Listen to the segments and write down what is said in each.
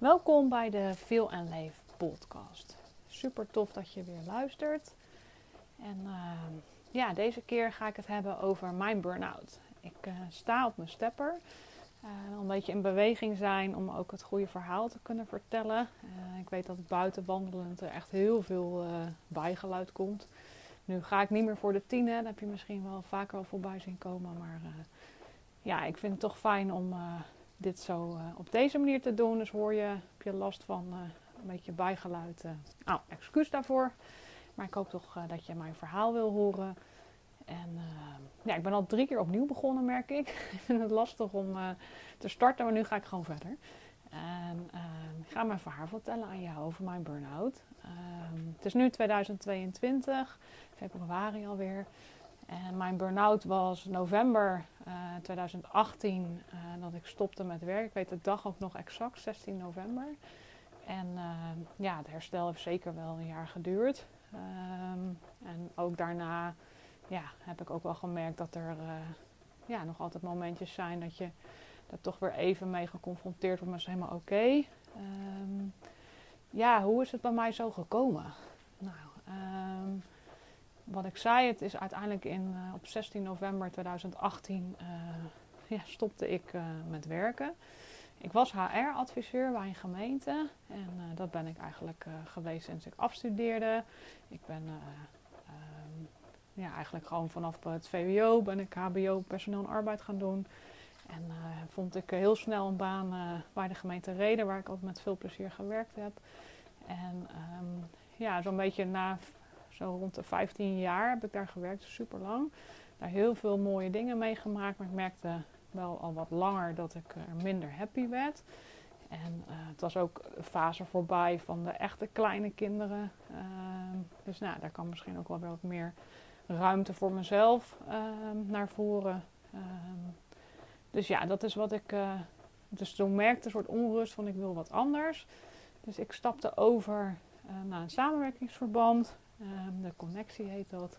Welkom bij de Feel en Leef podcast. Super tof dat je weer luistert. En uh, ja, deze keer ga ik het hebben over mijn burn-out. Ik uh, sta op mijn stepper. Uh, een beetje in beweging zijn om ook het goede verhaal te kunnen vertellen. ik weet dat buiten wandelend er echt heel veel bijgeluid komt. Nu ga ik niet meer voor de tien, hè. dat heb je misschien wel vaker al voorbij zien komen. Maar ja, ik vind het toch fijn om dit zo uh, op deze manier te doen. Dus hoor je, heb je last van uh, een beetje bijgeluid. Uh, nou, excuus daarvoor. Maar ik hoop toch dat je mijn verhaal wil horen. En ja, ik ben al drie keer opnieuw begonnen, merk ik. ik vind het lastig om te starten, maar nu ga ik gewoon verder. En ik ga mijn verhaal vertellen aan jou over mijn burn-out. het is nu 2022, februari alweer. En mijn burn-out was november 2018 uh, eh, dat ik stopte met werk. Ik weet de dag ook nog exact, 16 november. En uh, ja, het herstel heeft zeker wel een jaar geduurd. Um, en ook daarna ja, heb ik ook wel gemerkt dat er ja, nog altijd momentjes zijn dat je er toch weer even mee geconfronteerd wordt. Maar is helemaal oké. Um, ja, hoe is het bij mij zo gekomen? Nou, um, wat ik zei, het is uiteindelijk in, uh, op 16 november 2018 uh, ja, stopte ik uh, met werken. Ik was HR-adviseur bij een gemeente en dat ben ik eigenlijk geweest sinds ik afstudeerde. Ik ben um, ja, eigenlijk gewoon vanaf het VWO ben ik HBO personeel en arbeid gaan doen. En vond ik heel snel een baan bij de gemeente Reden, waar ik altijd met veel plezier gewerkt heb. En um, ja, zo'n beetje na rond de 15 jaar heb ik daar gewerkt, super lang. Daar heel veel mooie dingen meegemaakt, maar ik merkte wel al wat langer dat ik er minder happy werd. En uh, het was ook een fase voorbij van de echte kleine kinderen. Uh, dus nou, daar kan misschien ook wel wat meer ruimte voor mezelf uh, naar voren. Ehm, dus ja, dat is wat ik. Uh, dus toen merkte een soort onrust van ik wil wat anders. Dus ik stapte over naar een samenwerkingsverband. Um, de connectie heet dat.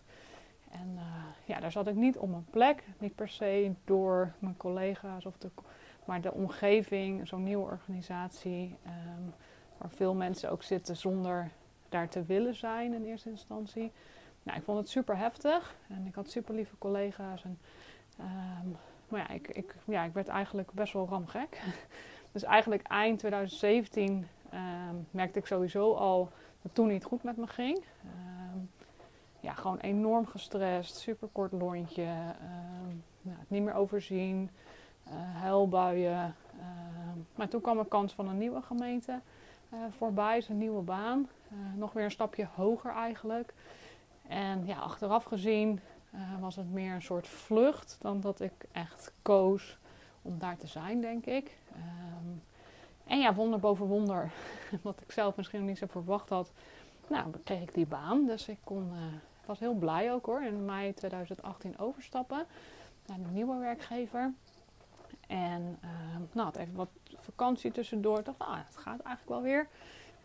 En uh, ja, daar zat ik niet op mijn plek. Niet per se door mijn collega's, of de, maar de omgeving, zo'n nieuwe organisatie. Um, waar veel mensen ook zitten zonder daar te willen zijn in eerste instantie. Nou, ik vond het super heftig en ik had super lieve collega's. En, um, maar ja ik, ik, ja, ik werd eigenlijk best wel ramgek. dus eigenlijk eind 2017 merkte ik sowieso al toen niet goed met me ging. Ehm, ja, gewoon enorm gestrest, super kort lontje, uh, nou, het niet meer overzien, uh, huilbuien. Ehm, maar toen kwam een kans van een nieuwe gemeente uh, voorbij, een nieuwe baan. Eh, nog weer een stapje hoger eigenlijk. En ja, achteraf gezien was het meer een soort vlucht dan dat ik echt koos om daar te zijn, denk ik. En ja, wonder boven wonder, wat ik zelf misschien nog niet zo verwacht had. Nou, kreeg ik die baan. Dus ik kon, uh, was heel blij ook hoor. In mei 2018 overstappen naar een nieuwe werkgever. En uh, nou, had even wat vakantie tussendoor. Ik dacht, ah, het gaat eigenlijk wel weer.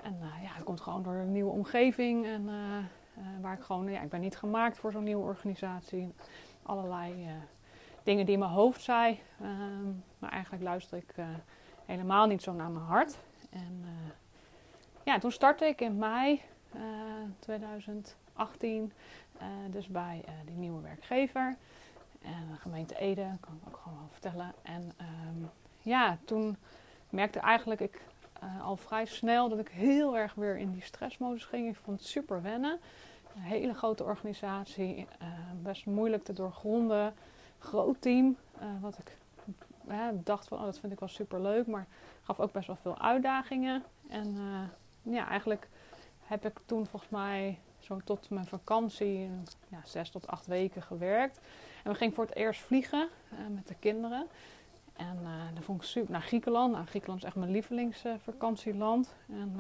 En uh, ja, het komt gewoon door een nieuwe omgeving. En waar ik gewoon, ja, ik ben niet gemaakt voor zo'n nieuwe organisatie. Allerlei dingen die in mijn hoofd zei. Ehm, maar eigenlijk luister ik helemaal niet zo naar mijn hart. En uh, ja, toen startte ik in mei uh, 2018 uh, dus bij die nieuwe werkgever. En de gemeente Ede, kan ik ook gewoon wel vertellen. En um, ja, toen merkte eigenlijk ik al vrij snel dat ik heel erg weer in die stressmodus ging. Ik vond het super wennen. Een hele grote organisatie, best moeilijk te doorgronden. Groot team, wat ik hè, dacht van, oh, dat vind ik wel super leuk, maar gaf ook best wel veel uitdagingen. En uh, ja, eigenlijk heb ik toen volgens mij zo tot mijn vakantie ja, zes tot acht weken gewerkt. En we gingen voor het eerst vliegen uh, met de kinderen. En uh, dat vond ik super. Naar Griekenland. Nou, Griekenland is echt mijn lievelingsvakantieland. en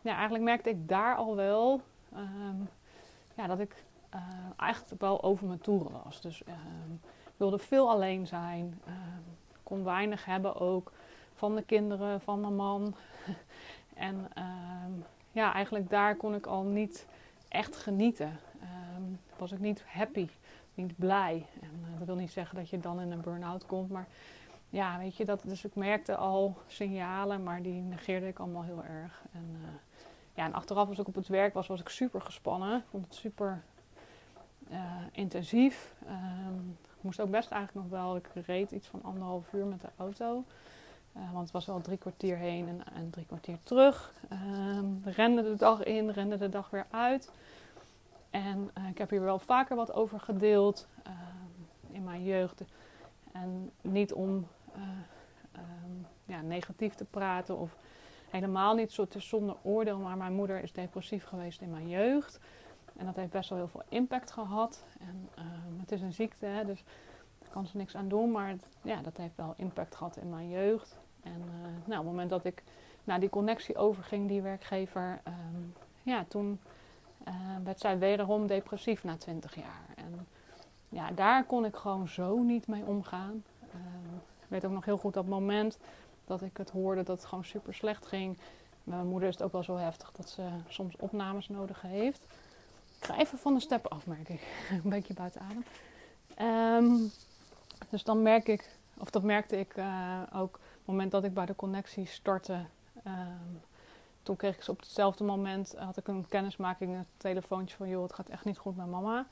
ja, eigenlijk merkte ik daar al wel um, ja, dat ik eigenlijk wel over mijn toeren was. Dus um, wilde veel alleen zijn. Uh, kon weinig hebben ook van de kinderen, van mijn man. en uh, ja, eigenlijk daar kon ik al niet echt genieten. Uh, was ik niet happy, niet blij. En uh, dat wil niet zeggen dat je dan in een burn-out komt, maar ja, weet je, dat, dus ik merkte al signalen, maar die negeerde ik allemaal heel erg. En, uh, ja, en achteraf als ik op het werk was, was ik super gespannen. Ik vond het super uh, intensief. Um, ik moest ook best eigenlijk nog wel, ik reed iets van anderhalf uur met de auto. Uh, want het was wel drie kwartier heen en, en drie kwartier terug. Um, rende de dag in, rende de dag weer uit. En ik heb hier wel vaker wat over gedeeld in mijn jeugd. En niet om ja, negatief te praten of helemaal niet zo zonder oordeel. Maar mijn moeder is depressief geweest in mijn jeugd. En dat heeft best wel heel veel impact gehad. En um, het is een ziekte, hè, dus daar kan ze niks aan doen. Maar ja, dat heeft wel impact gehad in mijn jeugd. En uh, nou, op het moment dat ik naar die connectie overging, die werkgever, um, ja, toen uh, werd zij wederom depressief na 20 jaar. En ja, daar kon ik gewoon zo niet mee omgaan. Ik weet ook nog heel goed dat moment dat ik het hoorde dat het gewoon super slecht ging. Mijn moeder is het ook wel zo heftig dat ze soms opnames nodig heeft. Ik ga even van de step af, merk ik. Een beetje buiten adem. Um, dus dan merk ik, of dat merkte ik uh, ook op het moment dat ik bij de connectie startte. Um, toen kreeg ik op hetzelfde moment, had ik een kennismaking, een telefoontje van joh, het gaat echt niet goed met mama.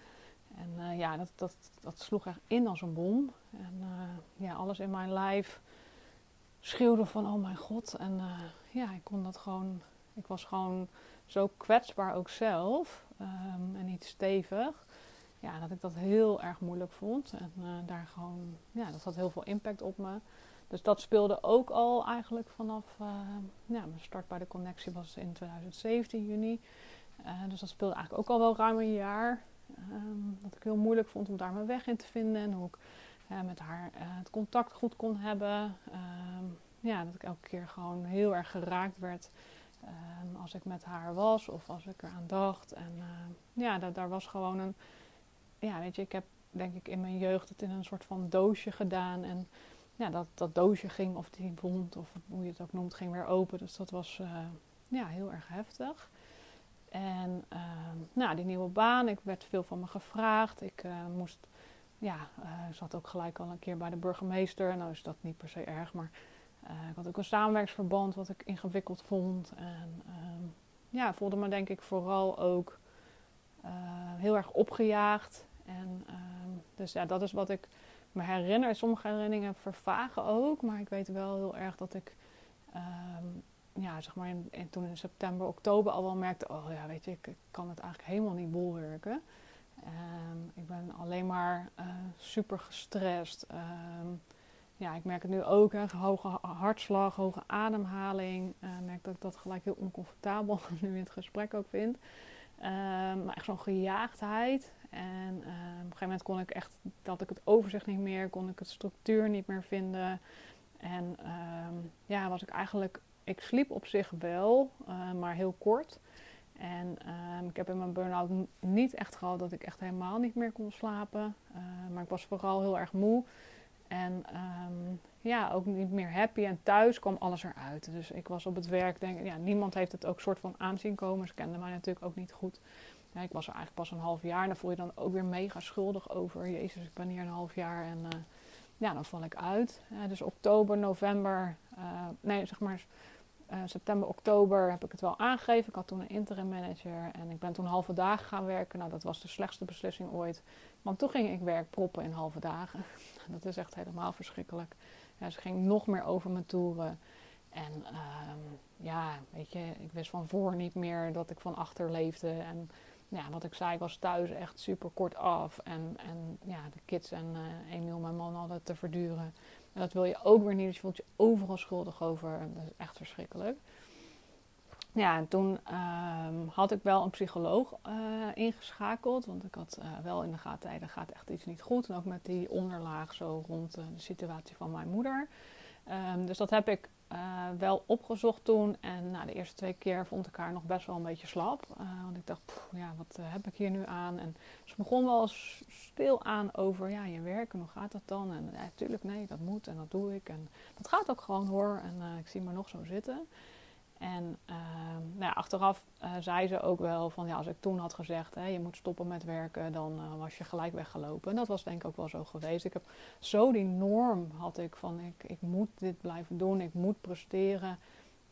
En uh, ja, dat, dat, dat sloeg echt in als een bom. En ja, alles in mijn lijf schreeuwde van oh mijn god. En ja, ik kon dat gewoon, ik was gewoon zo kwetsbaar ook zelf. Um, en niet stevig. Ja, dat ik dat heel erg moeilijk vond. En daar gewoon, ja, dat had heel veel impact op me. Dus dat speelde ook al eigenlijk vanaf, ja, mijn start bij de connectie was in 2017 juni. dus dat speelde eigenlijk ook al wel ruim een jaar. Um, dat ik heel moeilijk vond om daar mijn weg in te vinden. En hoe ik met haar het contact goed kon hebben. Um, ja, dat ik elke keer gewoon heel erg geraakt werd um, als ik met haar was of als ik eraan dacht. En uh, ja, dat, daar was gewoon een... Ja, weet je, ik heb denk ik in mijn jeugd het in een soort van doosje gedaan. En ja, dat, dat doosje ging, of die wond, of hoe je het ook noemt, ging weer open. Dus dat was ja, heel erg heftig. En uh, nou, die nieuwe baan, ik werd veel van me gevraagd. Ik uh, moest, ja, zat ook gelijk al een keer bij de burgemeester. Nou is dat niet per se erg, maar eh, ik had ook een samenwerksverband wat ik ingewikkeld vond. En ehm, ja, voelde me denk ik vooral ook heel erg opgejaagd. En ehm, dus ja, dat is wat ik me herinner. Sommige herinneringen vervagen ook, maar ik weet wel heel erg dat ik ja, zeg maar in, in, toen in september, oktober al wel merkte, oh ja, weet je, ik, kan het eigenlijk helemaal niet bolwerken. Ik ben alleen maar uh, super gestrest. Ja, ik merk het nu ook, hoge hartslag, hoge ademhaling. Uh, merk dat ik dat gelijk heel oncomfortabel nu in het gesprek ook vind. Um, maar echt zo'n gejaagdheid. En op een gegeven moment kon ik echt, dat ik het overzicht niet meer, kon ik het structuur niet meer vinden. En ja, was ik eigenlijk ik sliep op zich wel, uh, maar heel kort. En ik heb in mijn burn-out niet echt gehad dat ik echt helemaal niet meer kon slapen. Uh, maar ik was vooral heel erg moe. En um, ja, ook niet meer happy. En thuis kwam alles eruit. Dus ik was op het werk, denk ja, niemand heeft het ook soort van aanzien komen. Ze kenden mij natuurlijk ook niet goed. Ja, ik was er eigenlijk pas een half jaar. En daar voel je dan ook weer mega schuldig over. Jezus, ik ben hier een half jaar en ja, dan val ik uit. dus oktober, november, nee, zeg maar uh, september, oktober heb ik het wel aangegeven. Ik had toen een interim manager en ik ben toen halve dagen gaan werken. Nou, dat was de slechtste beslissing ooit. Want toen ging ik werk proppen in halve dagen. dat is echt helemaal verschrikkelijk. Ja, ze ging nog meer over mijn toeren. En um, ja, weet je, ik wist van voor niet meer dat ik van achter leefde. En ja, wat ik zei, ik was thuis echt super kort af. En, en ja, de kids en uh, Emiel, mijn man, hadden te verduren. En dat wil je ook weer niet, dus je voelt je overal schuldig over. En dat is echt verschrikkelijk. Ja, en toen um, had ik wel een psycholoog uh, ingeschakeld. Want ik had uh, wel in de gaten, er gaat echt iets niet goed. En ook met die onderlaag zo rond uh, de situatie van mijn moeder. Um, dus dat heb ik uh, wel opgezocht toen. En nou, de eerste twee keer vond ik haar nog best wel een beetje slap. Uh, want ik dacht, ja, wat uh, heb ik hier nu aan? En ze begon wel stil aan over, ja, je werk en hoe gaat dat dan? En ja, tuurlijk, nee, dat moet en dat doe ik. En dat gaat ook gewoon hoor. En ik zie me nog zo zitten. En ehm, nou achteraf uh, zei ze ook wel van ja, als ik toen had gezegd hè, je moet stoppen met werken, dan uh, was je gelijk weggelopen. En dat was denk ik ook wel zo geweest. Ik heb zo die norm had ik van ik, ik moet dit blijven doen, ik moet presteren.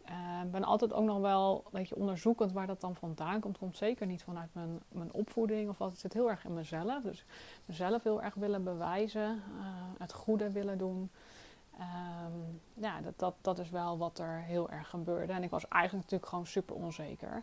Ik uh, ben altijd ook nog wel een beetje onderzoekend waar dat dan vandaan komt. Komt zeker niet vanuit mijn, mijn opvoeding of wat. Het zit heel erg in mezelf. Dus mezelf heel erg willen bewijzen, uh, het goede willen doen. Um, ja, dat, dat, dat is wel wat er heel erg gebeurde. En ik was eigenlijk natuurlijk gewoon super onzeker.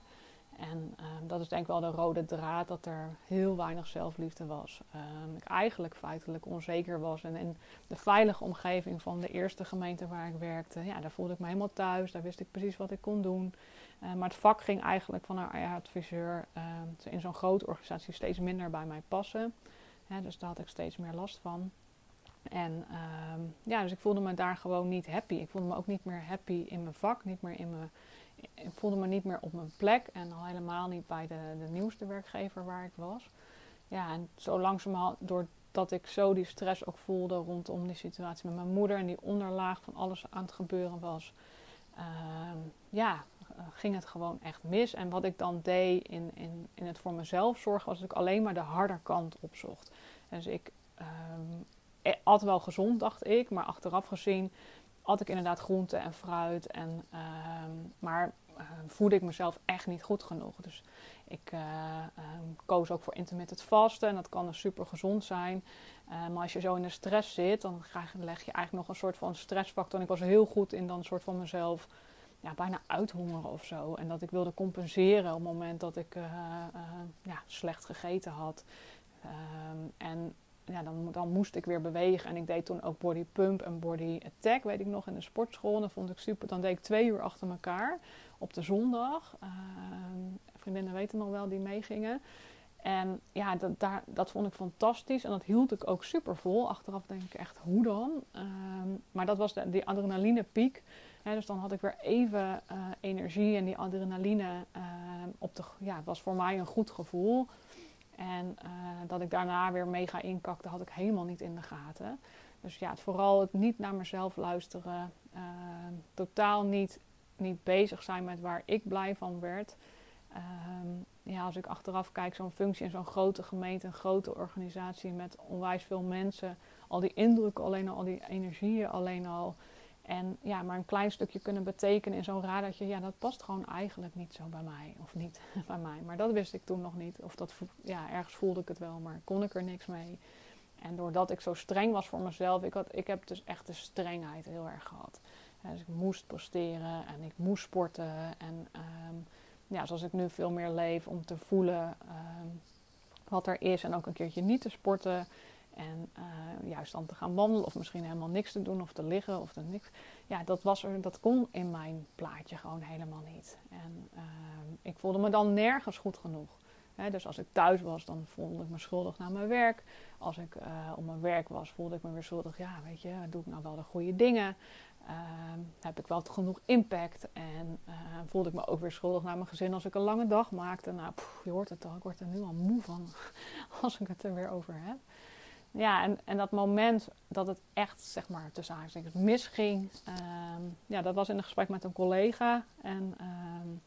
En um, dat is denk ik wel de rode draad, dat er heel weinig zelfliefde was. Um, ik eigenlijk feitelijk onzeker was. En in de veilige omgeving van de eerste gemeente waar ik werkte, ja, daar voelde ik me helemaal thuis. Daar wist ik precies wat ik kon doen. Maar het vak ging eigenlijk van een adviseur in zo'n grote organisatie steeds minder bij mij passen. dus daar had ik steeds meer last van. En um, ja, dus ik voelde me daar gewoon niet happy. Ik voelde me ook niet meer happy in mijn vak, niet meer in mijn, ik voelde me niet meer op mijn plek en al helemaal niet bij de, de nieuwste werkgever waar ik was. Ja, en zo langzamerhand, doordat ik zo die stress ook voelde rondom die situatie met mijn moeder en die onderlaag van alles aan het gebeuren was, uh, ja, ging het gewoon echt mis. En wat ik dan deed in, in, in het voor mezelf zorgen, was dat ik alleen maar de harde kant opzocht. Dus ik um, at wel gezond, dacht ik. Maar achteraf gezien at ik inderdaad groente en fruit. En, uh, maar uh, ik mezelf echt niet goed genoeg. Dus ik uh, koos ook voor intermittent vasten. En dat kan dus super gezond zijn. Eh, maar als je zo in de stress zit, dan leg je eigenlijk nog een soort van stressfactor. En ik was heel goed in dan een soort van mezelf ja, bijna uithongeren of zo. En dat ik wilde compenseren op het moment dat ik ja, slecht gegeten had. Ehm, en ja, dan, dan moest ik weer bewegen. En ik deed toen ook body pump en body attack, weet ik nog, in de sportschool. Dat vond ik super. Dan deed ik twee uur achter elkaar op de zondag. Uh, vriendinnen weten nog wel die meegingen. En ja, dat, daar, dat vond ik fantastisch. En dat hield ik ook super vol. Achteraf denk ik echt, hoe dan? Uh, maar dat was de, die adrenaline piek. dus dan had ik weer even uh, energie en die adrenaline ehm, op de, ja, was voor mij een goed gevoel. En uh, dat ik daarna weer mega inkakte, had ik helemaal niet in de gaten. Dus ja, het, vooral het niet naar mezelf luisteren. Uh, totaal niet, niet bezig zijn met waar ik blij van werd. Uh, ja, als ik achteraf kijk, zo'n functie in zo'n grote gemeente, een grote organisatie met onwijs veel mensen. Al die indrukken alleen al, al die energieën alleen al. En ja, maar een klein stukje kunnen betekenen in zo'n radertje, ja, dat past gewoon eigenlijk niet zo bij mij. Of niet bij mij. Maar dat wist ik toen nog niet. Of dat, ja, ergens voelde ik het wel, maar kon ik er niks mee. En doordat ik zo streng was voor mezelf, ik, had, ik heb dus echt de strengheid heel erg gehad. dus ik moest presteren en ik moest sporten. En um, ja, zoals ik nu veel meer leef om te voelen um, wat er is en ook een keertje niet te sporten. En uh, juist dan te gaan wandelen of misschien helemaal niks te doen of te liggen of te niks. Ja, dat, was er, dat kon in mijn plaatje gewoon helemaal niet. En uh, ik voelde me dan nergens goed genoeg. Dus als ik thuis was, dan voelde ik me schuldig naar mijn werk. Als ik uh, op mijn werk was, voelde ik me weer schuldig. Ja, weet je, doe ik nou wel de goede dingen? heb ik wel genoeg impact? En voelde ik me ook weer schuldig naar mijn gezin als ik een lange dag maakte. Nou, je hoort het al, ik word er nu al moe van als ik het er weer over heb ja, en, en dat moment dat het echt, zeg maar, tussen aanstekens misging, um, ja, dat was in een gesprek met een collega. En um,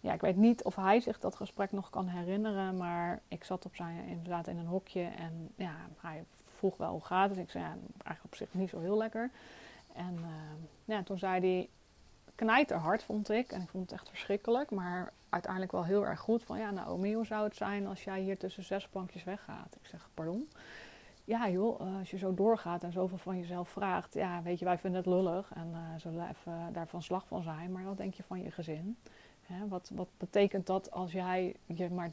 ja, ik weet niet of hij zich dat gesprek nog kan herinneren, maar ik zat op zijn, inderdaad in een hokje en ja, hij vroeg wel hoe gaat het. Ik zei, eigenlijk op zich niet zo heel lekker. En uh, ja, toen zei hij, knijterhard vond ik, en ik vond het echt verschrikkelijk, maar uiteindelijk wel heel erg goed. Van ja, Naomi, hoe zou het zijn als jij hier tussen zes bankjes weggaat? Ik zeg, pardon? Ja joh, eh, als je zo doorgaat en zoveel van jezelf vraagt, ja, weet je, wij vinden het lullig en uh, zullen daar van slag van zijn, maar wat denk je van je gezin? Hè, wat, wat betekent dat als jij je maar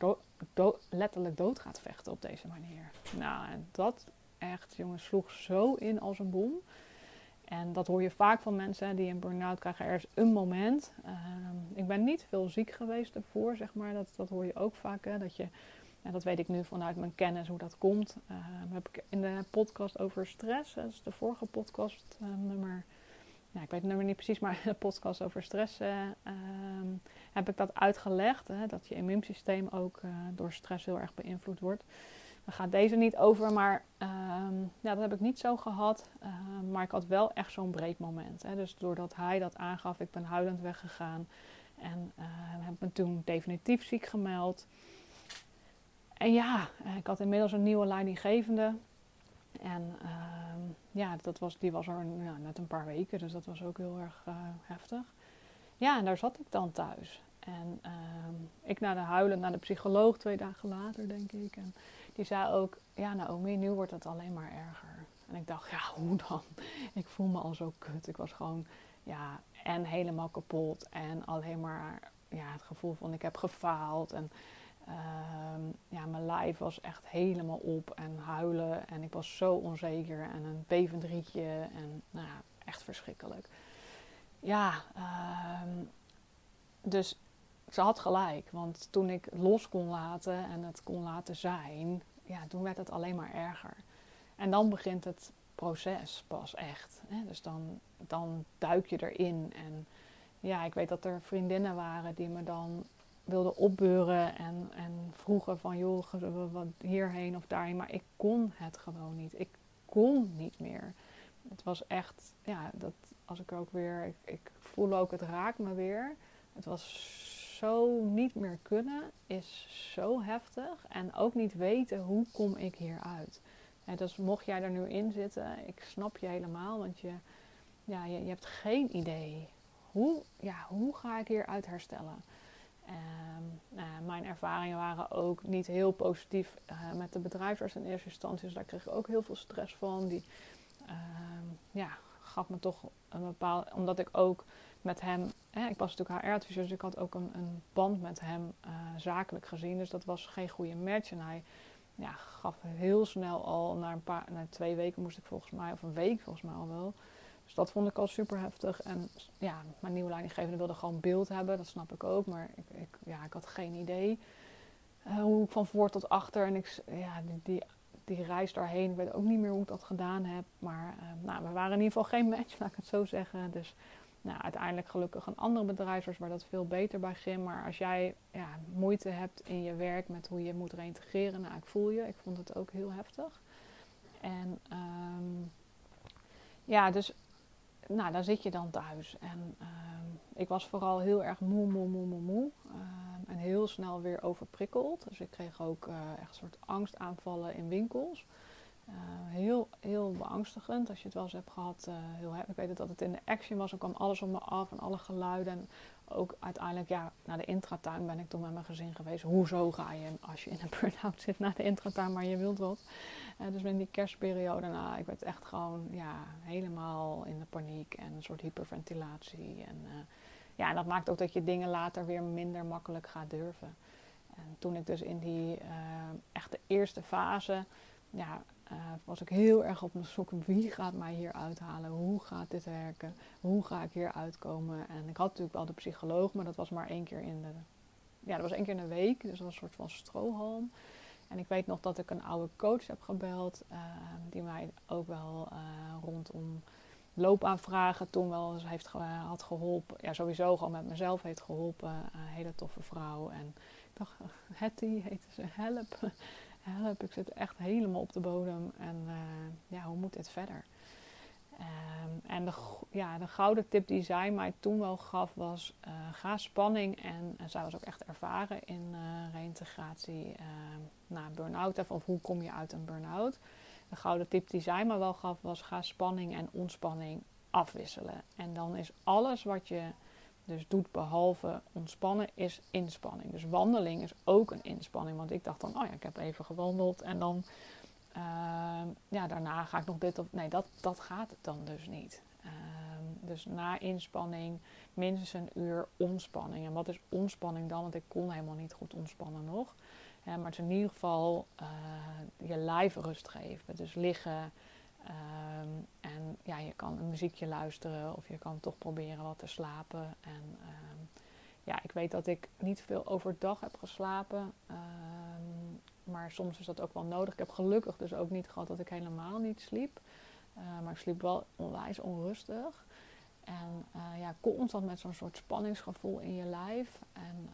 letterlijk dood gaat vechten op deze manier? Nou, en dat echt, jongens, sloeg zo in als een bom. En dat hoor je vaak van mensen die een burn-out krijgen. Er een moment. Uh, ik ben niet veel ziek geweest ervoor, zeg maar. Dat, dat hoor je ook vaak. Hè, dat je en dat weet ik nu vanuit mijn kennis hoe dat komt. Uh, heb ik in de podcast over stress, dat is de vorige podcast uh, nummer, ik weet het nummer niet precies, maar de podcast over stress uh, heb ik dat uitgelegd. Hè, dat je immuunsysteem ook door stress heel erg beïnvloed wordt. Daar gaat deze niet over, maar ehm, ja, dat heb ik niet zo gehad. Ehm, maar ik had wel echt zo'n breekmoment. Hè. Dus doordat hij dat aangaf, ik ben huilend weggegaan. En heb me toen definitief ziek gemeld. En ja, ik had inmiddels een nieuwe leidinggevende. En ehm, ja, dat was, die was er net een paar weken, dus dat was ook heel erg uh, heftig. Ja, en daar zat ik dan thuis. En ehm, ik naar de huilen, naar de psycholoog twee dagen later, denk ik. En die zei ook, ja Naomi, nu wordt het alleen maar erger. En ik dacht, ja, hoe dan? Ik voel me al zo kut. Ik was gewoon, ja, en helemaal kapot. En alleen maar, ja, het gevoel van ik heb gefaald. En Ehm, ja, mijn lijf was echt helemaal op en huilen. En ik was zo onzeker en een bevend rietje. En nou ja, echt verschrikkelijk. Ja, uh, dus ze had gelijk. Want toen ik los kon laten en het kon laten zijn, ja, toen werd het alleen maar erger. En dan begint het proces pas echt. Hè? Dus dan, dan duik je erin. En ja, ik weet dat er vriendinnen waren die me dan wilde opbeuren en, en vroegen van joh, wat hierheen of daarheen. Maar ik kon het gewoon niet. Ik kon niet meer. Het was echt, ja, dat als ik ook weer, ik, ik voel ook, het raakt me weer. Het was zo niet meer kunnen, is zo heftig. En ook niet weten hoe kom ik hieruit. En dus mocht jij er nu in zitten, ik snap je helemaal, want je, ja, je, je hebt geen idee. Hoe, ja, hoe ga ik hieruit herstellen? Um, mijn ervaringen waren ook niet heel positief uh, met de bedrijfsarts in eerste instantie. Dus daar kreeg ik ook heel veel stress van. Die uh, ja, gaf me toch een bepaald... Omdat ik ook met hem... Ik was natuurlijk HR-adviseur, dus ik had ook een, een band met hem uh, zakelijk gezien. Dus dat was geen goede match. En hij ja, gaf heel snel al, na, een paar, na twee weken moest ik volgens mij... Of een week volgens mij al wel dus dat vond ik al super heftig. En ja, mijn nieuwe leidinggevende wilde gewoon beeld hebben, dat snap ik ook. Maar ik, ik ja, ik had geen idee uh, hoe ik van voor tot achter. En ik, ja, die, die, reis daarheen, ik weet ook niet meer hoe ik dat gedaan heb. Maar uh, nou, we waren in ieder geval geen match, laat ik het zo zeggen. Dus nou, uiteindelijk gelukkig een andere bedrijfsarts waar dat veel beter bij ging. Maar als jij ja, moeite hebt in je werk met hoe je moet reintegreren, nou, ik voel je. Ik vond het ook heel heftig. En um, ja, dus nou, daar zit je dan thuis. En ehm, ik was vooral heel erg moe, moe, moe, moe, moe. Ehm, en heel snel weer overprikkeld. Dus ik kreeg ook uh, echt een soort angstaanvallen in winkels. Uh, heel, heel beangstigend. Als je het wel eens hebt gehad, uh, heel, ik weet dat het in de action was. Er kwam alles op me af en alle geluiden. En ook uiteindelijk, ja, naar de intratuin ben ik toen met mijn gezin geweest. Hoezo ga je als je in een burn-out zit naar de intratuin, maar je wilt wat? Uh, dus in die kerstperiode, nou, ik werd echt gewoon ja, helemaal in de paniek en een soort hyperventilatie. En uh, ja, dat maakt ook dat je dingen later weer minder makkelijk gaat durven. En toen ik dus in die uh, echt eerste fase, ja, was ik heel erg op mijn zoek. Wie gaat mij hier uithalen? Hoe gaat dit werken? Hoe ga ik hier uitkomen? En ik had natuurlijk wel de psycholoog, maar dat was maar één keer in de, ja, dat was één keer in de week. Dus dat was een soort van strohalm. En ik weet nog dat ik een oude coach heb gebeld, uh, die mij ook wel uh, rondom loopaanvragen toen wel eens heeft, had geholpen. Ja, sowieso gewoon met mezelf heeft geholpen. Een hele toffe vrouw. En ik dacht, Hetty heette ze, help. Help, ik zit echt helemaal op de bodem. En ja, hoe moet dit verder? Um, en de, ja, de gouden tip die zij mij toen wel gaf was: uh, ga spanning. En, en, zij was ook echt ervaren in uh, reïntegratie uh, na burn-out. Of hoe kom je uit een burn-out? De gouden tip die zij me wel gaf was: ga spanning en ontspanning afwisselen. En dan is alles wat je dus doet behalve ontspannen, is inspanning. Dus wandeling is ook een inspanning. Want ik dacht dan: oh ja, ik heb even gewandeld en dan Ehm, ja, daarna ga ik nog dit of. Nee, dat, dat gaat het dan dus niet. Ehm, dus na inspanning minstens een uur ontspanning. En wat is ontspanning dan? Want ik kon helemaal niet goed ontspannen nog. maar het is in ieder geval uh, je lijf rust geven. Dus liggen. Ehm, en ja, je kan een muziekje luisteren of je kan toch proberen wat te slapen. En ja, ik weet dat ik niet veel overdag heb geslapen. Maar soms is dat ook wel nodig. Ik heb gelukkig dus ook niet gehad dat ik helemaal niet sliep. Maar ik sliep wel onwijs onrustig. En uh, ja, constant met zo'n soort spanningsgevoel in je lijf. En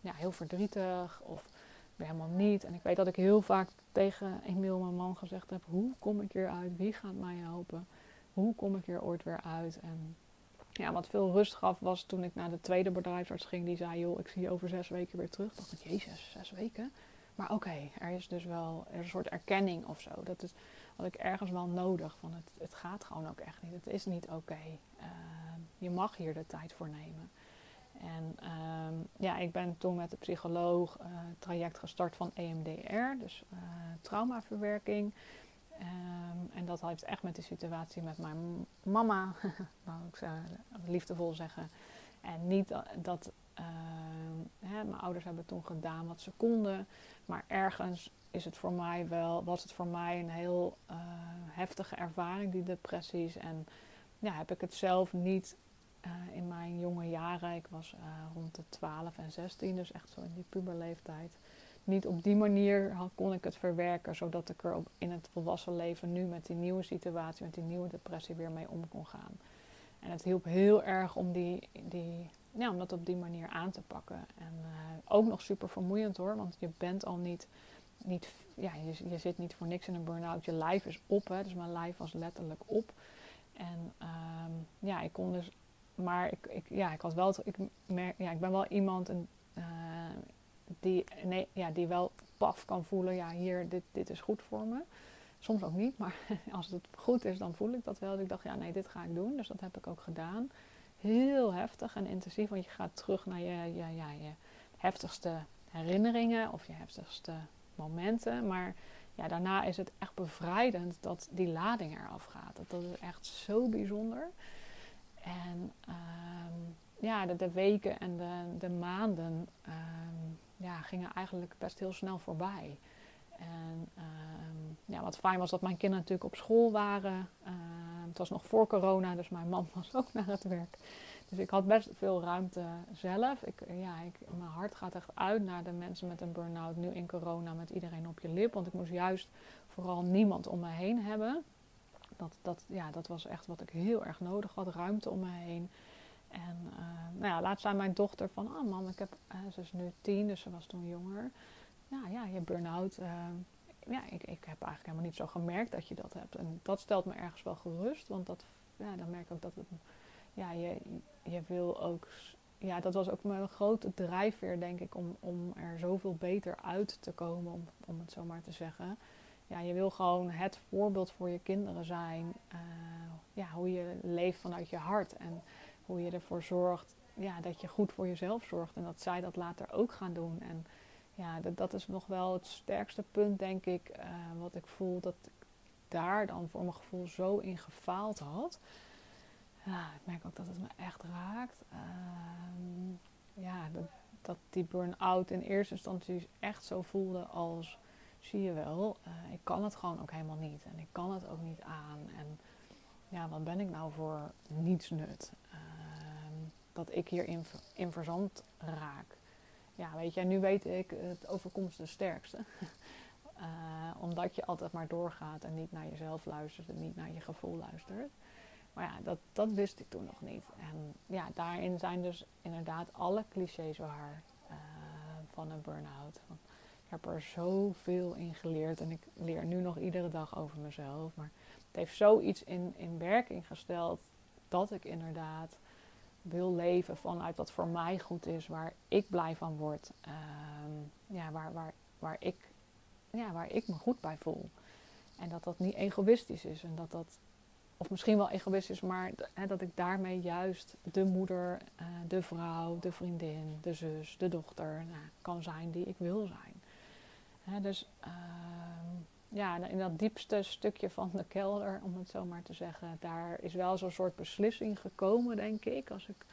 ja, heel verdrietig of weer helemaal niet. En ik weet dat ik heel vaak tegen Emiel, mijn man, gezegd heb: Hoe kom ik hier uit? Wie gaat mij helpen? Hoe kom ik hier ooit weer uit? En Ja, wat veel rust gaf was toen ik naar de tweede bedrijfsarts ging. Die zei, joh, ik zie je over zes weken weer terug. dacht ik, jezus, zes weken? Maar oké, er is dus wel er is een soort erkenning of zo. Dat is wat ik ergens wel nodig. Van het, het gaat gewoon ook echt niet. Het is niet oké. Ehm, je mag hier de tijd voor nemen. En ehm, ja, ik ben toen met de psycholoog uh, traject gestart van EMDR, dus uh, traumaverwerking. Um, en dat heeft echt met de situatie met mijn mama, nou ik liefdevol zeggen. En niet dat hè, mijn ouders hebben toen gedaan wat ze konden, maar ergens is het voor mij wel, was het voor mij een heel uh, heftige ervaring, die depressies. En ja, heb ik het zelf niet uh, in mijn jonge jaren, ik was uh, rond de 12 en 16, dus echt zo in die puberleeftijd. Niet op die manier kon ik het verwerken, zodat ik er in het volwassen leven nu met die nieuwe situatie, met die nieuwe depressie weer mee om kon gaan. En het hielp heel erg om, die, die, ja, om dat op die manier aan te pakken. En uh, ook nog super vermoeiend hoor, want je bent al niet niet, ja, je, je zit niet voor niks in een burn-out. Je lijf is op, hè, dus mijn lijf was letterlijk op. En um, ja, ik kon dus, maar ik, ik, ja, ik had wel, ik, merk, ja, ik ben wel iemand en, uh, die, nee, ja, die wel paf kan voelen, ja, hier, dit, dit is goed voor me. Soms ook niet, maar als het goed is, dan voel ik dat wel. Dus ik dacht, ja, nee, dit ga ik doen. Dus dat heb ik ook gedaan. Heel heftig en intensief, want je gaat terug naar je, je, ja, je heftigste herinneringen of je heftigste momenten. Maar ja, daarna is het echt bevrijdend dat die lading eraf gaat. Dat is echt zo bijzonder. En um, ja, de, de, weken en de, de maanden um, ja, gingen eigenlijk best heel snel voorbij. En um, ja, wat fijn was dat mijn kinderen natuurlijk op school waren. het was nog voor corona, dus mijn man was ook naar het werk. Dus ik had best veel ruimte zelf. Ik, ja, ik, mijn hart gaat echt uit naar de mensen met een burn-out. Nu in corona met iedereen op je lip. Want ik moest juist vooral niemand om me heen hebben. Dat, dat, ja, dat was echt wat ik heel erg nodig had. Ruimte om me heen. En uh, nou ja, laatst zei mijn dochter van... Ah mam, ik heb, uh, ze is nu tien, dus ze was toen jonger. Ja, ja, je burn-out... Uh, ja, ik, ik heb eigenlijk helemaal niet zo gemerkt dat je dat hebt. En dat stelt me ergens wel gerust. Want dat, ja, dan merk ik ook dat het ja, je, je wil ook. Ja, dat was ook mijn grote drijfveer, denk ik, om, om er zoveel beter uit te komen, om, om het zo maar te zeggen. Ja, je wil gewoon het voorbeeld voor je kinderen zijn. Uh, ja, hoe je leeft vanuit je hart en hoe je ervoor zorgt ja, dat je goed voor jezelf zorgt en dat zij dat later ook gaan doen. En ja, dat, dat is nog wel het sterkste punt, denk ik, uh, wat ik voel dat ik daar dan voor mijn gevoel zo in gefaald had ja, ik merk ook dat het me echt raakt. Uh, ja, dat, dat die burn-out in eerste instantie echt zo voelde als, zie je wel, uh, ik kan het gewoon ook helemaal niet. En ik kan het ook niet aan. En ja, wat ben ik nou voor niets nut? Uh, dat ik hierin in verzand raak. Ja, weet je, nu weet ik, het overkomt de sterkste. Uh, omdat je altijd maar doorgaat en niet naar jezelf luistert en niet naar je gevoel luistert. Maar ja, dat, dat wist ik toen nog niet. En ja, daarin zijn dus inderdaad alle clichés waar uh, van een burn-out. Ik heb er zoveel in geleerd en ik leer nu nog iedere dag over mezelf. Maar het heeft zoiets in, in werking gesteld dat ik inderdaad wil leven vanuit wat voor mij goed is, waar ik blij van word. Uh, ja, waar, waar, waar, ik, ja, waar ik me goed bij voel. En dat dat niet egoïstisch is en dat dat of misschien wel egoïstisch, maar dat ik daarmee juist de moeder, uh, de vrouw, de vriendin, de zus, de dochter nou, kan zijn die ik wil zijn. Dus uh, ja, in dat diepste stukje van de kelder, om het zo maar te zeggen, daar is wel zo'n soort beslissing gekomen, denk ik. Als ik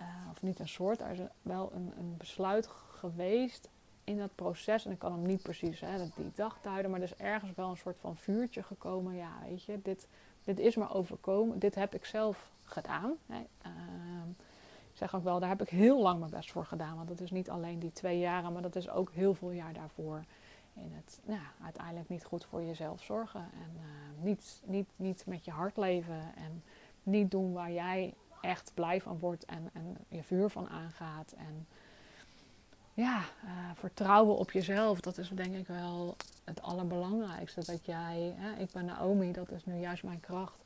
uh, of niet een soort, er is wel een, een, besluit geweest in dat proces. En ik kan hem niet precies hè, die dag duiden, maar er is ergens wel een soort van vuurtje gekomen. Ja, weet je, dit dit is me overkomen. Dit heb ik zelf gedaan. Hè. Ik zeg ook wel, daar heb ik heel lang mijn best voor gedaan. Want dat is niet alleen die twee jaren, maar dat is ook heel veel jaar daarvoor. In het nou, uiteindelijk niet goed voor jezelf zorgen. En uh, niet, niet, niet met je hart leven. En niet doen waar jij echt blij van wordt en, en je vuur van aangaat. En ja, uh, vertrouwen op jezelf, dat is denk ik wel het allerbelangrijkste. Dat jij, hè, ik ben Naomi, dat is nu juist mijn kracht.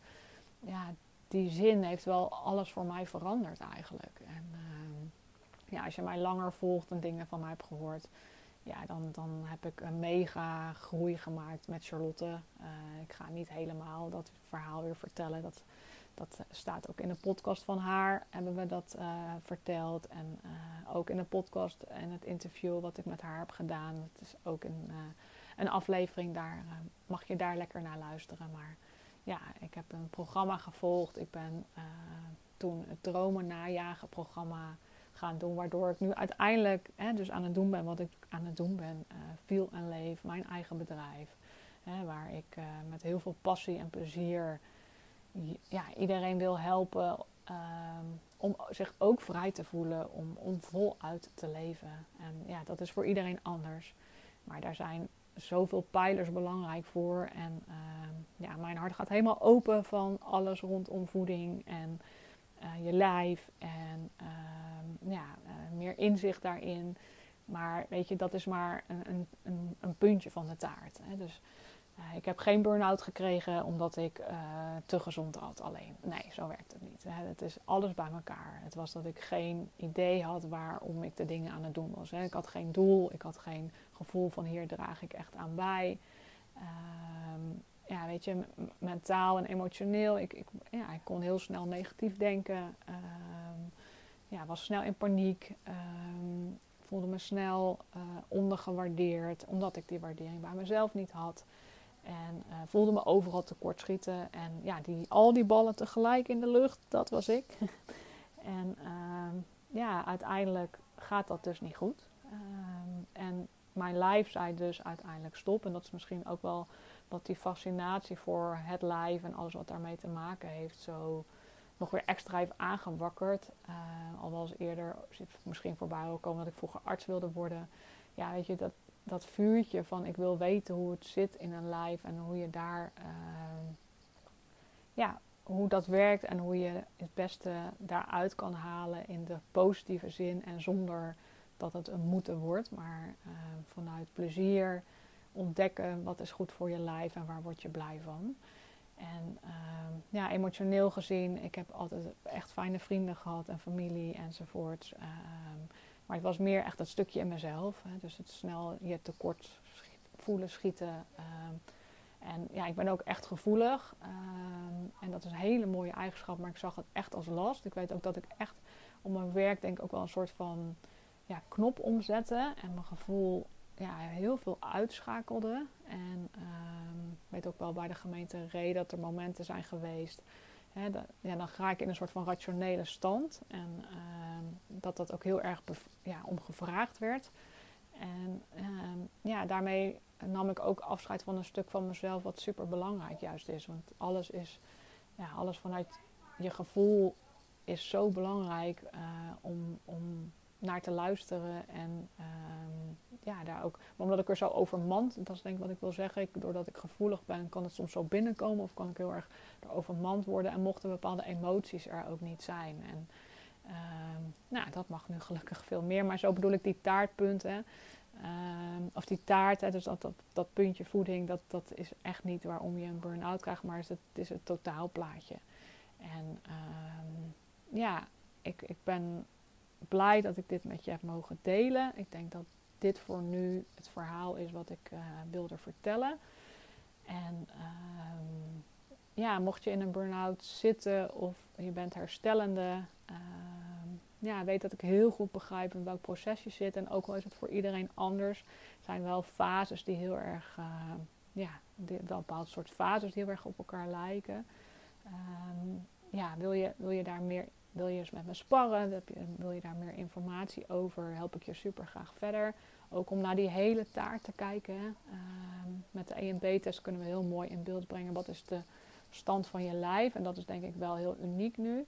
Ja, die zin heeft wel alles voor mij veranderd eigenlijk. En ehm, ja, als je mij langer volgt en dingen van mij hebt gehoord, ja, dan, dan heb ik een mega groei gemaakt met Charlotte. Uh, ik ga niet helemaal dat verhaal weer vertellen. Dat, dat staat ook in de podcast van haar, hebben we dat uh, verteld. En uh, ook in de podcast en het interview wat ik met haar heb gedaan. Het is ook een, een aflevering, daar mag je daar lekker naar luisteren. Maar ja, ik heb een programma gevolgd. Ik ben toen het Dromen Najagen programma gaan doen. Waardoor ik nu uiteindelijk hè, dus aan het doen ben wat ik aan het doen ben. Uh, Feel en Leef, mijn eigen bedrijf. Hè, waar ik uh, met heel veel passie en plezier ja, iedereen wil helpen uh, om zich ook vrij te voelen, om, om voluit te leven. En ja, dat is voor iedereen anders. Maar daar zijn zoveel pijlers belangrijk voor. En ehm, ja, mijn hart gaat helemaal open van alles rondom voeding en uh, je lijf. En ehm, ja, uh, meer inzicht daarin. Maar weet je, dat is maar een, een, een puntje van de taart. Hè. Dus uh, ik heb geen burn-out gekregen omdat ik te gezond had alleen. Nee, zo werkt het niet. Het is alles bij elkaar. Het was dat ik geen idee had waarom ik de dingen aan het doen was. Hè. Ik had geen doel, ik had geen gevoel van hier draag ik echt aan bij. Um, ja, weet je, mentaal en emotioneel. Ik, ik, ja, ik kon heel snel negatief denken. Um, ja, was snel in paniek. Um, voelde me snel uh, ondergewaardeerd, omdat ik die waardering bij mezelf niet had. En uh, voelde me overal tekortschieten. En ja, die, al die ballen tegelijk in de lucht, dat was ik. en ja, uiteindelijk gaat dat dus niet goed. en mijn lijf zei dus uiteindelijk stop. En dat is misschien ook wel wat die fascinatie voor het lijf en alles wat daarmee te maken heeft, zo nog weer extra heeft aangewakkerd. Uh, al was eerder misschien voorbij wil komen dat ik vroeger arts wilde worden. Ja, weet je, dat, dat vuurtje van ik wil weten hoe het zit in een lijf en hoe je daar, uh, ja, hoe dat werkt en hoe je het beste daaruit kan halen in de positieve zin en zonder dat het een moeten wordt, maar uh, vanuit plezier ontdekken wat is goed voor je lijf en waar word je blij van. En uh, ja, emotioneel gezien, ik heb altijd echt fijne vrienden gehad en familie enzovoort. Uh, maar het was meer echt dat stukje in mezelf. Hè. Dus het snel je tekort voelen, schieten. Ehm, en ja, ik ben ook echt gevoelig. en dat is een hele mooie eigenschap, maar ik zag het echt als last. Ik weet ook dat ik echt op mijn werk denk ook wel een soort van ja, knop omzetten. En mijn gevoel ja, heel veel uitschakelde. En uh, weet ook wel bij de gemeente Ree dat er momenten zijn geweest. Hè, ja, dan ga ik in een soort van rationele stand. En uh, dat dat ook heel erg ja, om gevraagd werd. En ehm, ja, daarmee nam ik ook afscheid van een stuk van mezelf wat super belangrijk juist is. Want alles is, ja, alles vanuit je gevoel is zo belangrijk uh, om, om naar te luisteren. En um, ja, daar ook. Maar omdat ik er zo overmand, dat is denk ik wat ik wil zeggen. Ik, doordat ik gevoelig ben, kan het soms zo binnenkomen. Of kan ik heel erg overmand worden. En mochten bepaalde emoties er ook niet zijn. En um, nou, dat mag nu gelukkig veel meer. Maar zo bedoel ik die taartpunten. Um, of die taart, dus dat, dat, puntje voeding, dat, dat is echt niet waarom je een burn-out krijgt. Maar het, het is het totaalplaatje. En ja, ik, ik ben blij dat ik dit met je heb mogen delen. Ik denk dat dit voor nu het verhaal is wat ik uh, wilde vertellen. En um, ja, mocht je in een burn-out zitten of je bent herstellende, um, ja, weet dat ik heel goed begrijp in welk proces je zit. En ook al is het voor iedereen anders, zijn wel fases die heel erg, uh, ja, die, wel bepaald soort fases die heel erg op elkaar lijken. Ja, wil je, wil je daar meer wil je eens met me sparren? Wil je daar meer informatie over? Help ik je super graag verder. Ook om naar die hele taart te kijken. Uh, met de EMB-test kunnen we heel mooi in beeld brengen wat is de stand van je lijf. En dat is denk ik wel heel uniek nu.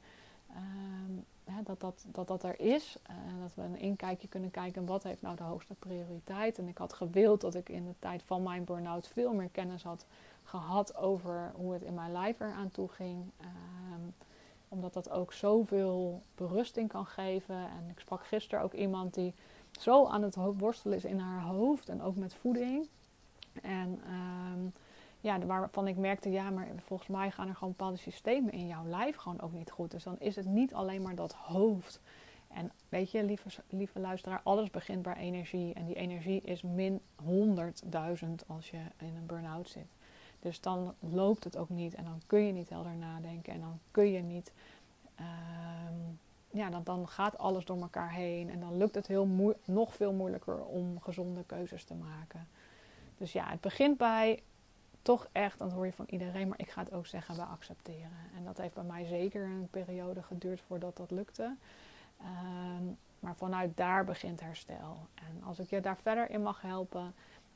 Hè, dat, dat, dat dat er is. Uh, dat we een inkijkje kunnen kijken wat heeft nou de hoogste prioriteit. En ik had gewild dat ik in de tijd van mijn burn-out veel meer kennis had gehad over hoe het in mijn lijf eraan toe ging. Omdat dat ook zoveel berusting kan geven. En ik sprak gisteren ook iemand die zo aan het worstelen is in haar hoofd en ook met voeding. En um, ja, waarvan ik merkte, ja, maar volgens mij gaan er gewoon bepaalde systemen in jouw lijf gewoon ook niet goed. Dus dan is het niet alleen maar dat hoofd. En weet je, lieve, lieve luisteraar, alles begint bij energie. En die energie is min 100.000 als je in een burn-out zit. Dus dan loopt het ook niet en dan kun je niet helder nadenken en dan kun je niet. Ehm, ja, dan, dan gaat alles door elkaar heen en dan lukt het heel nog veel moeilijker om gezonde keuzes te maken. Dus ja, het begint bij toch echt, dat hoor je van iedereen, maar ik ga het ook zeggen bij accepteren. En dat heeft bij mij zeker een periode geduurd voordat dat lukte. Ehm, maar vanuit daar begint herstel. En als ik je daar verder in mag helpen,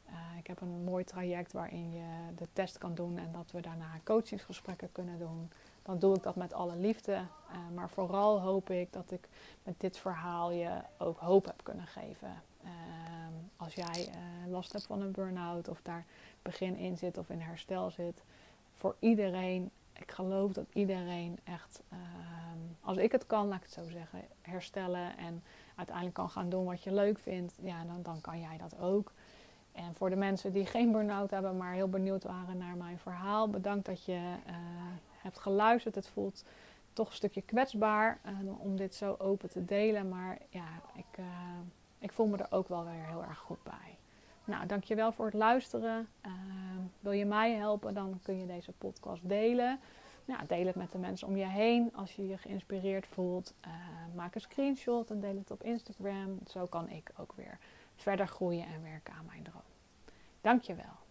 uh, ik heb een mooi traject waarin je de test kan doen en dat we daarna coachingsgesprekken kunnen doen. Dan doe ik dat met alle liefde. Uh, maar vooral hoop ik dat ik met dit verhaal je ook hoop heb kunnen geven. Uh, als jij uh, last hebt van een burn-out of daar begin in zit of in herstel zit. Voor iedereen, ik geloof dat iedereen echt, ehm, als ik het kan, laat ik het zo zeggen, herstellen en uiteindelijk kan gaan doen wat je leuk vindt, ja, dan, dan kan jij dat ook. En voor de mensen die geen burn-out hebben, maar heel benieuwd waren naar mijn verhaal, bedankt dat je uh, hebt geluisterd. Het voelt toch een stukje kwetsbaar uh, om dit zo open te delen, maar ja, ik, uh, ik voel me er ook wel weer heel erg goed bij. Nou, dankjewel voor het luisteren. wil je mij helpen, dan kun je deze podcast delen. Ja, deel het met de mensen om je heen. Als je je geïnspireerd voelt, maak een screenshot en deel het op Instagram. Zo kan ik ook weer verder groeien en werken aan mijn droom. Dankjewel.